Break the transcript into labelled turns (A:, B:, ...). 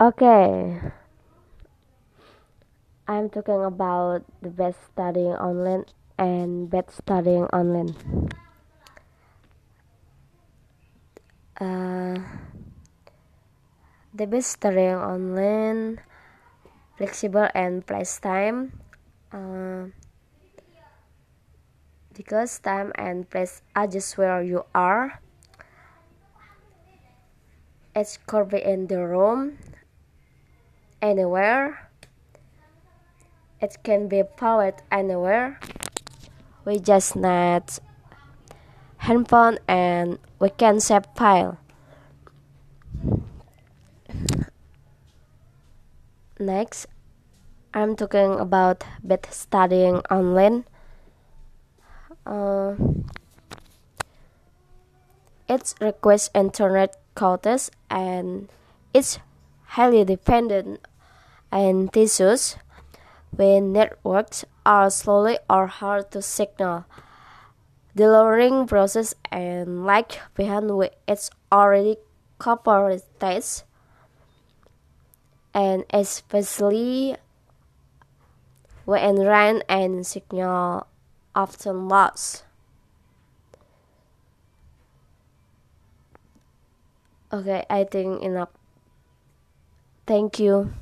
A: Okay. I'm talking about the best studying online and bad studying online. Uh, the best studying online, flexible and place time. Uh, because time and place are just where you are. It's be in the room, anywhere. It can be powered anywhere. We just need handphone and we can save file. Next, I'm talking about bad studying online. Uh, it requires internet quotas and it's highly dependent on tissues when networks are slowly or hard to signal. The learning process and lag behind which it's already cooperates and especially when rain and signal often lost. Okay, I think enough. Thank you.